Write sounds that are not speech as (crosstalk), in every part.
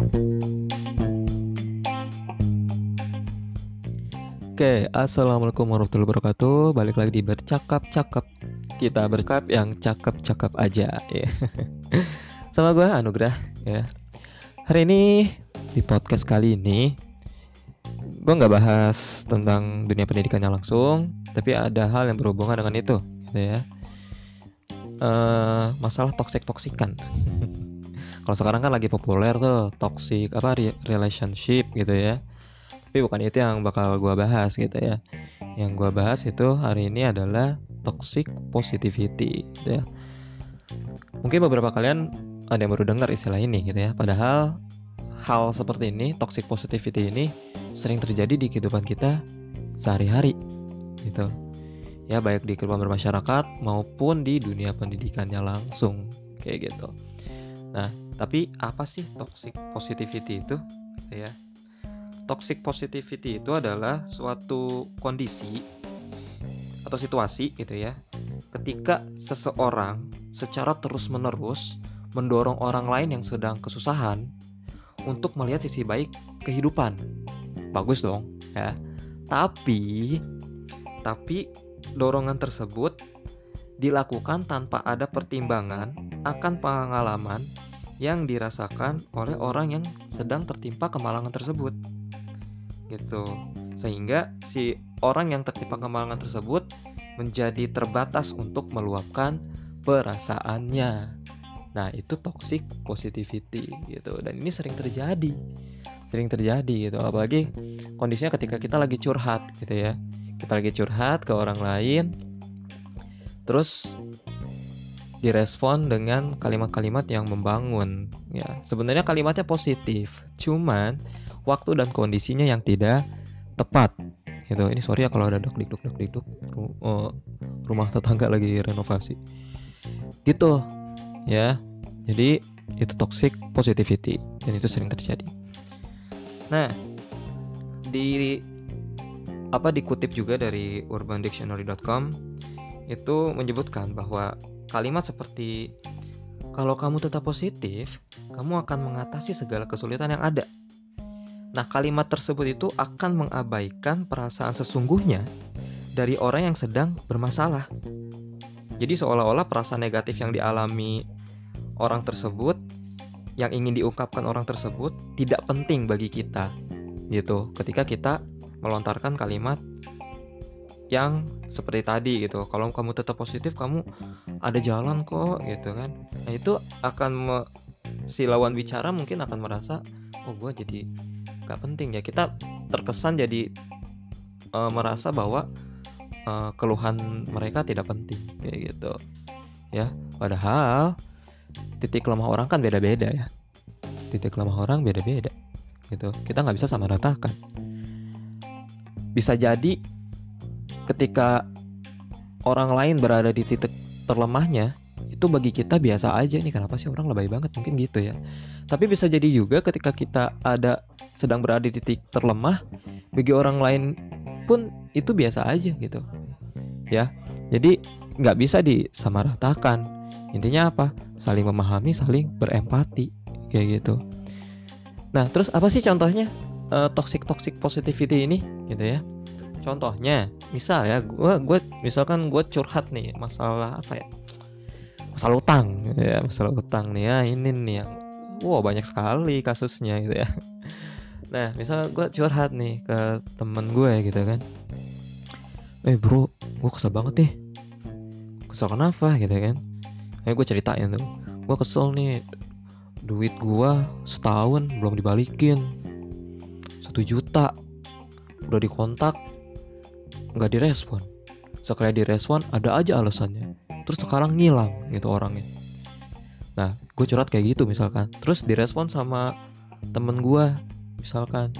Oke, assalamualaikum warahmatullahi wabarakatuh. Balik lagi di bercakap-cakap. Kita bercakap yang cakep-cakep aja. Ya. (laughs) Sama gue Anugrah. Ya. Hari ini di podcast kali ini, gue nggak bahas tentang dunia pendidikannya langsung, tapi ada hal yang berhubungan dengan itu, gitu ya. Uh, masalah toksik toksikan. (laughs) Kalau sekarang kan lagi populer tuh toxic apa relationship gitu ya. Tapi bukan itu yang bakal gue bahas gitu ya. Yang gue bahas itu hari ini adalah toxic positivity gitu ya. Mungkin beberapa kalian ada yang baru dengar istilah ini gitu ya. Padahal hal seperti ini toxic positivity ini sering terjadi di kehidupan kita sehari-hari gitu. Ya baik di kehidupan bermasyarakat maupun di dunia pendidikannya langsung kayak gitu nah tapi apa sih toxic positivity itu ya toxic positivity itu adalah suatu kondisi atau situasi gitu ya ketika seseorang secara terus-menerus mendorong orang lain yang sedang kesusahan untuk melihat sisi baik kehidupan. Bagus dong, ya. Tapi tapi dorongan tersebut dilakukan tanpa ada pertimbangan akan pengalaman yang dirasakan oleh orang yang sedang tertimpa kemalangan tersebut. Gitu. Sehingga si orang yang tertimpa kemalangan tersebut menjadi terbatas untuk meluapkan perasaannya. Nah itu toxic positivity gitu. Dan ini sering terjadi. Sering terjadi gitu. Apalagi kondisinya ketika kita lagi curhat gitu ya. Kita lagi curhat ke orang lain terus direspon dengan kalimat-kalimat yang membangun ya. Sebenarnya kalimatnya positif cuman waktu dan kondisinya yang tidak tepat gitu. Ini sorry ya kalau ada dok dok dok dok uh, rumah tetangga lagi renovasi. Gitu ya. Jadi itu toxic positivity dan itu sering terjadi. Nah di apa dikutip juga dari urbandictionary.com itu menyebutkan bahwa kalimat seperti kalau kamu tetap positif, kamu akan mengatasi segala kesulitan yang ada. Nah, kalimat tersebut itu akan mengabaikan perasaan sesungguhnya dari orang yang sedang bermasalah. Jadi seolah-olah perasaan negatif yang dialami orang tersebut yang ingin diungkapkan orang tersebut tidak penting bagi kita. Gitu. Ketika kita melontarkan kalimat yang seperti tadi gitu. Kalau kamu tetap positif, kamu ada jalan kok gitu kan. Nah, itu akan me, si lawan bicara mungkin akan merasa, "Oh, gue jadi gak penting ya. Kita terkesan jadi uh, merasa bahwa uh, keluhan mereka tidak penting kayak gitu. Ya padahal titik lemah orang kan beda-beda ya. Titik lemah orang beda-beda gitu. Kita nggak bisa sama ratakan bisa jadi ketika orang lain berada di titik terlemahnya itu bagi kita biasa aja nih kenapa sih orang lebay banget? Mungkin gitu ya. Tapi bisa jadi juga ketika kita ada sedang berada di titik terlemah bagi orang lain pun itu biasa aja gitu. Ya jadi nggak bisa disamaratakan. Intinya apa? Saling memahami saling berempati kayak gitu. Nah terus apa sih contohnya uh, toxic toxic positivity ini? Gitu ya contohnya misal ya gue gue misalkan gue curhat nih masalah apa ya? Masalah utang ya masalah utang nih ya ini nih yang wow banyak sekali kasusnya gitu ya. (laughs) Nah misal gue curhat nih ke temen gue gitu kan. Eh bro gue kesel banget nih. Kesel kenapa? gitu kan. Eh gue ceritain tuh. Gue kesel nih duit gue setahun belum dibalikin. Satu juta udah dikontak nggak direspon. Sekali direspon ada aja alasannya. Terus sekarang ngilang gitu orangnya. Nah gue curhat kayak gitu misalkan. Terus direspon sama temen gue misalkan.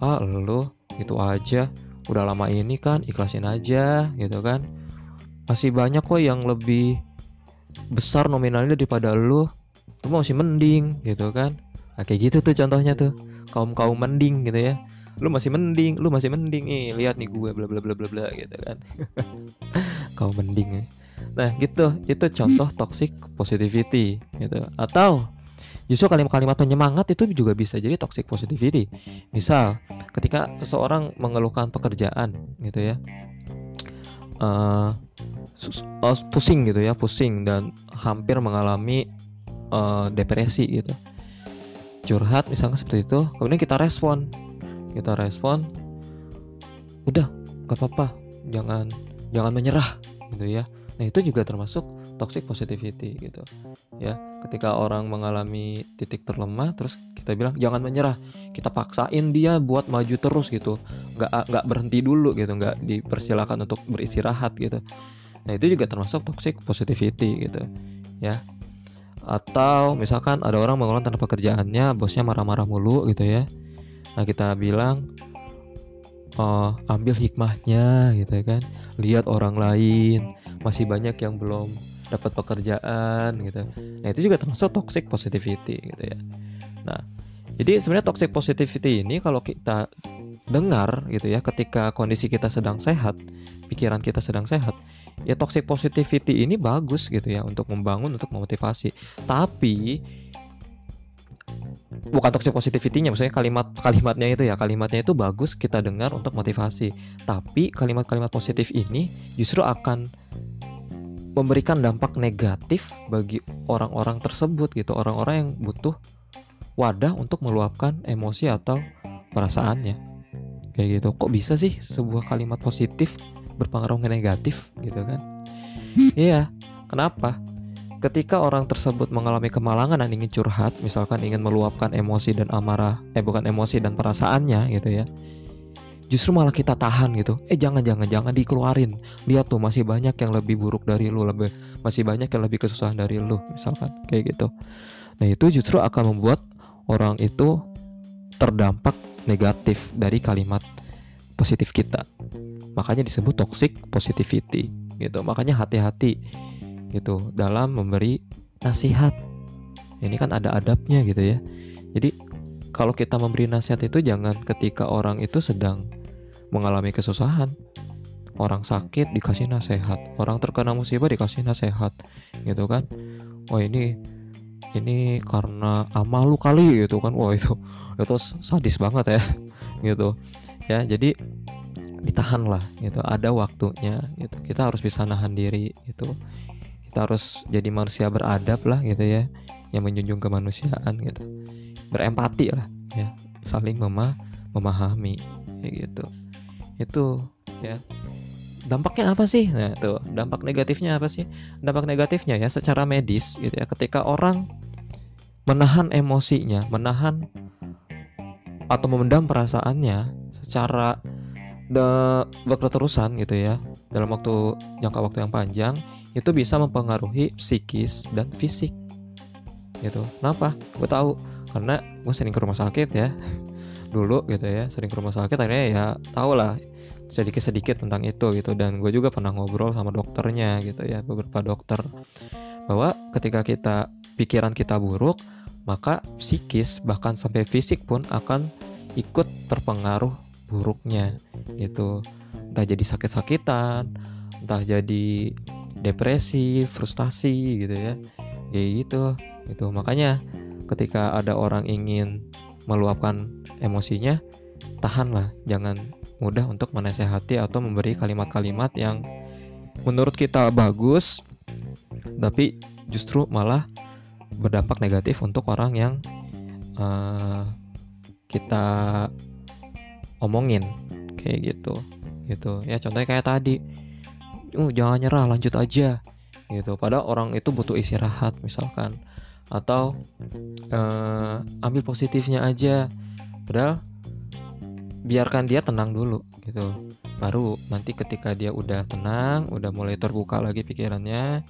Ah lo gitu aja. Udah lama ini kan ikhlasin aja gitu kan. Masih banyak kok yang lebih besar nominalnya daripada lo lu masih mending gitu kan. Nah, kayak gitu tuh contohnya tuh. Kaum kaum mending gitu ya lu masih mending lu masih mending nih lihat nih gue bla bla bla bla bla gitu kan. (laughs) Kaum mending ya. Nah gitu. Itu contoh toxic positivity gitu. Atau justru kalimat-kalimat penyemangat itu juga bisa jadi toxic positivity. Misal ketika seseorang mengeluhkan pekerjaan gitu ya. Uh, pusing gitu ya pusing dan hampir mengalami uh, depresi gitu. Curhat misalnya seperti itu kemudian kita respon kita respon udah gak apa-apa jangan jangan menyerah gitu ya. Nah itu juga termasuk toxic positivity gitu ya. Ketika orang mengalami titik terlemah terus kita bilang jangan menyerah kita paksain dia buat maju terus gitu. Nggak nggak berhenti dulu gitu nggak dipersilakan untuk beristirahat gitu. Nah itu juga termasuk toxic positivity gitu ya. Atau misalkan ada orang mengulang tanpa pekerjaannya bosnya marah-marah mulu gitu ya nah kita bilang oh, ambil hikmahnya gitu kan. Lihat orang lain masih banyak yang belum dapat pekerjaan gitu. Nah itu juga termasuk toxic positivity gitu ya. Nah jadi sebenarnya toxic positivity ini kalau kita dengar gitu ya ketika kondisi kita sedang sehat pikiran kita sedang sehat ya toxic positivity ini bagus gitu ya untuk membangun untuk memotivasi. Tapi bukan toxic positivity-nya maksudnya kalimat kalimatnya itu ya. Kalimatnya itu bagus kita dengar untuk motivasi. Tapi kalimat-kalimat positif ini justru akan memberikan dampak negatif bagi orang-orang tersebut gitu. Orang-orang yang butuh wadah untuk meluapkan emosi atau perasaannya. Kayak gitu. Kok bisa sih sebuah kalimat positif berpengaruh negatif gitu kan? (laughs) Iya. Kenapa Ketika orang tersebut mengalami kemalangan dan ingin curhat, misalkan ingin meluapkan emosi dan amarah, eh bukan emosi dan perasaannya gitu ya. Justru malah kita tahan gitu. Eh jangan jangan jangan dikeluarin. Lihat tuh masih banyak yang lebih buruk dari lu, lebih masih banyak yang lebih kesusahan dari lu, misalkan kayak gitu. Nah, itu justru akan membuat orang itu terdampak negatif dari kalimat positif kita. Makanya disebut toxic positivity gitu. Makanya hati-hati gitu dalam memberi nasihat. Ini kan ada adabnya gitu ya. Jadi kalau kita memberi nasihat itu jangan ketika orang itu sedang mengalami kesusahan. Orang sakit dikasih nasihat, orang terkena musibah dikasih nasihat, gitu kan? Oh ini ini karena amal lu kali gitu kan? Wah itu itu sadis banget ya, (laughs) gitu. Ya jadi ditahan lah gitu ada waktunya gitu kita harus bisa nahan diri gitu kita harus jadi manusia beradab lah gitu ya yang menjunjung kemanusiaan gitu. Berempati lah ya saling mema memahami kayak gitu. Itu ya. Dampaknya apa sih? Nah tuh dampak negatifnya apa sih? Dampak negatifnya ya secara medis gitu ya ketika orang menahan emosinya menahan atau memendam perasaannya secara berketerusan gitu ya dalam waktu jangka waktu yang panjang itu bisa mempengaruhi psikis dan fisik. Gitu. Kenapa? Gue tahu. Karena gue sering ke rumah sakit ya. (laughs) Dulu gitu ya sering ke rumah sakit akhirnya ya tau lah sedikit sedikit tentang itu gitu. Dan gue juga pernah ngobrol sama dokternya gitu ya beberapa dokter. Bahwa ketika kita pikiran kita buruk maka psikis bahkan sampai fisik pun akan ikut terpengaruh buruknya gitu. Entah jadi sakit-sakitan entah jadi depresi, frustasi gitu ya. Ya gitu, gitu. Makanya ketika ada orang ingin meluapkan emosinya, tahanlah, jangan mudah untuk menasehati atau memberi kalimat-kalimat yang menurut kita bagus tapi justru malah berdampak negatif untuk orang yang uh, kita omongin kayak gitu gitu ya contohnya kayak tadi uh jangan nyerah lanjut aja. Gitu. Padahal orang itu butuh istirahat misalkan. Atau uh, ambil positifnya aja. Padahal biarkan dia tenang dulu gitu. Baru nanti ketika dia udah tenang udah mulai terbuka lagi pikirannya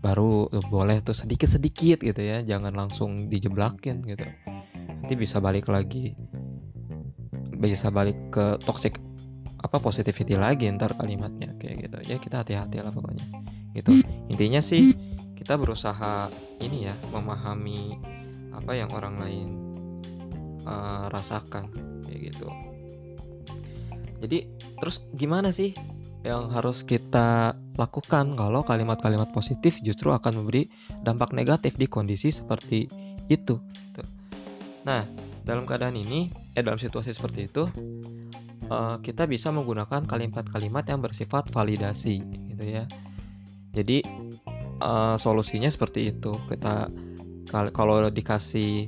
baru tuh, boleh tuh sedikit sedikit gitu ya. Jangan langsung dijeblakin gitu. Nanti bisa balik lagi bisa balik ke toxic apa positivity lagi ntar kalimatnya kayak gitu. Ya kita hati-hati lah pokoknya gitu. Intinya sih kita berusaha ini ya memahami apa yang orang lain uh, rasakan kayak gitu. Jadi terus gimana sih yang harus kita lakukan kalau kalimat-kalimat positif justru akan memberi dampak negatif di kondisi seperti itu. Nah, dalam keadaan ini, eh dalam situasi seperti itu, uh, kita bisa menggunakan kalimat-kalimat yang bersifat validasi, gitu ya. Jadi uh, solusinya seperti itu. Kita kalau dikasih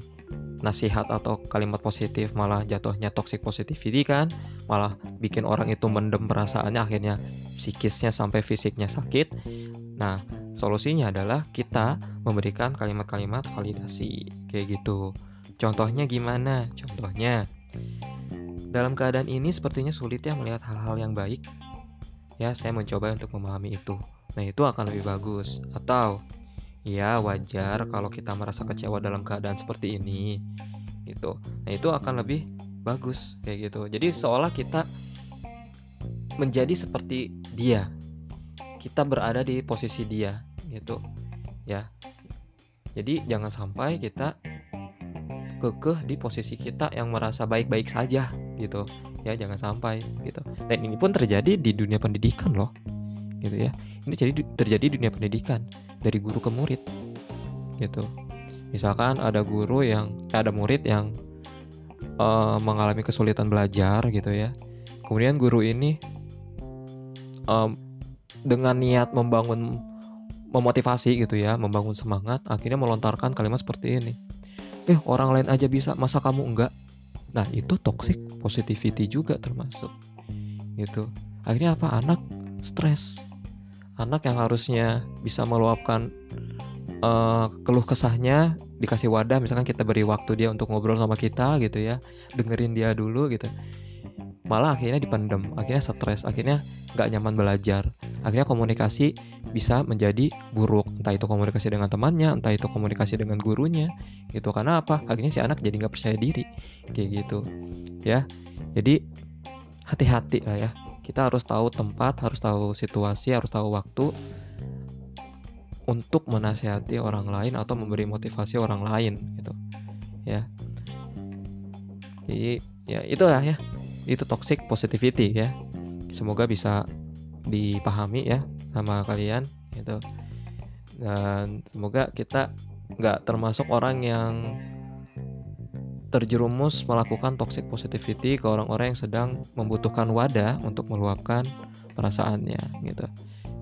nasihat atau kalimat positif malah jatuhnya toxic positivity kan malah bikin orang itu mendem perasaannya akhirnya psikisnya sampai fisiknya sakit nah solusinya adalah kita memberikan kalimat-kalimat validasi kayak gitu contohnya gimana contohnya dalam keadaan ini sepertinya sulit ya melihat hal-hal yang baik. Ya saya mencoba untuk memahami itu. Nah itu akan lebih bagus. Atau ya wajar kalau kita merasa kecewa dalam keadaan seperti ini gitu. Nah itu akan lebih bagus kayak gitu. Jadi seolah kita menjadi seperti dia. Kita berada di posisi dia gitu. Ya. Jadi jangan sampai kita kekeh di posisi kita yang merasa baik-baik saja gitu. Ya jangan sampai gitu. Dan ini pun terjadi di dunia pendidikan loh gitu ya. Ini jadi terjadi di dunia pendidikan dari guru ke murid gitu. Misalkan ada guru yang eh, ada murid yang uh, mengalami kesulitan belajar gitu ya. Kemudian guru ini um, dengan niat membangun memotivasi gitu ya membangun semangat akhirnya melontarkan kalimat seperti ini eh orang lain aja bisa masa kamu enggak? Nah itu toxic positivity juga termasuk. Gitu. Akhirnya apa? Anak stres. Anak yang harusnya bisa meluapkan uh, keluh kesahnya dikasih wadah misalkan kita beri waktu dia untuk ngobrol sama kita gitu ya. Dengerin dia dulu gitu. Malah akhirnya dipendem akhirnya stres akhirnya nggak nyaman belajar. Akhirnya komunikasi bisa menjadi buruk. Entah itu komunikasi dengan temannya entah itu komunikasi dengan gurunya. Gitu. Karena apa? Akhirnya si anak jadi nggak percaya diri. Kayak gitu. Ya. Jadi hati-hati lah ya. Kita harus tahu tempat harus tahu situasi harus tahu waktu untuk menasihati orang lain atau memberi motivasi orang lain. Gitu. Ya. Jadi ya itulah ya. Itu toxic positivity ya. Semoga bisa dipahami ya sama kalian gitu. Dan semoga kita nggak termasuk orang yang terjerumus melakukan toxic positivity ke orang-orang yang sedang membutuhkan wadah untuk meluapkan perasaannya gitu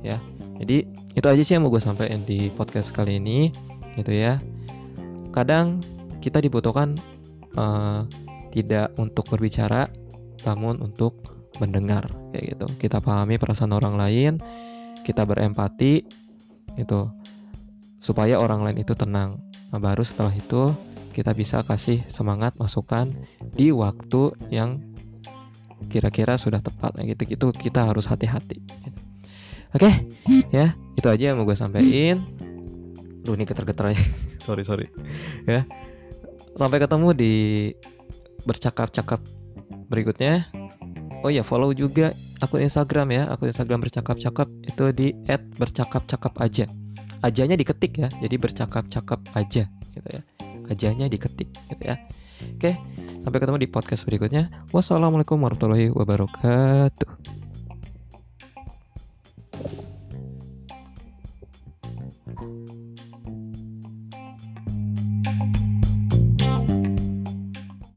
ya. Jadi itu aja sih yang mau gue sampaikan di podcast kali ini gitu ya. Kadang kita dibutuhkan uh, tidak untuk berbicara namun untuk mendengar kayak gitu. Kita pahami perasaan orang lain kita berempati itu supaya orang lain itu tenang. Nah, baru setelah itu kita bisa kasih semangat masukan di waktu yang kira-kira sudah tepat. Nah, gitu gitu kita harus hati-hati. Gitu. oke okay? ya itu aja yang mau gue sampaikan Duh ini ya (laughs) sorry sorry. Ya sampai ketemu di bercakap-cakap berikutnya. Oh ya follow juga akun Instagram ya akun Instagram bercakap-cakap itu di @bercakap-cakap aja ajanya diketik ya jadi bercakap-cakap aja gitu ya ajanya diketik gitu ya. Oke, sampai ketemu di podcast berikutnya. Wassalamualaikum warahmatullahi wabarakatuh.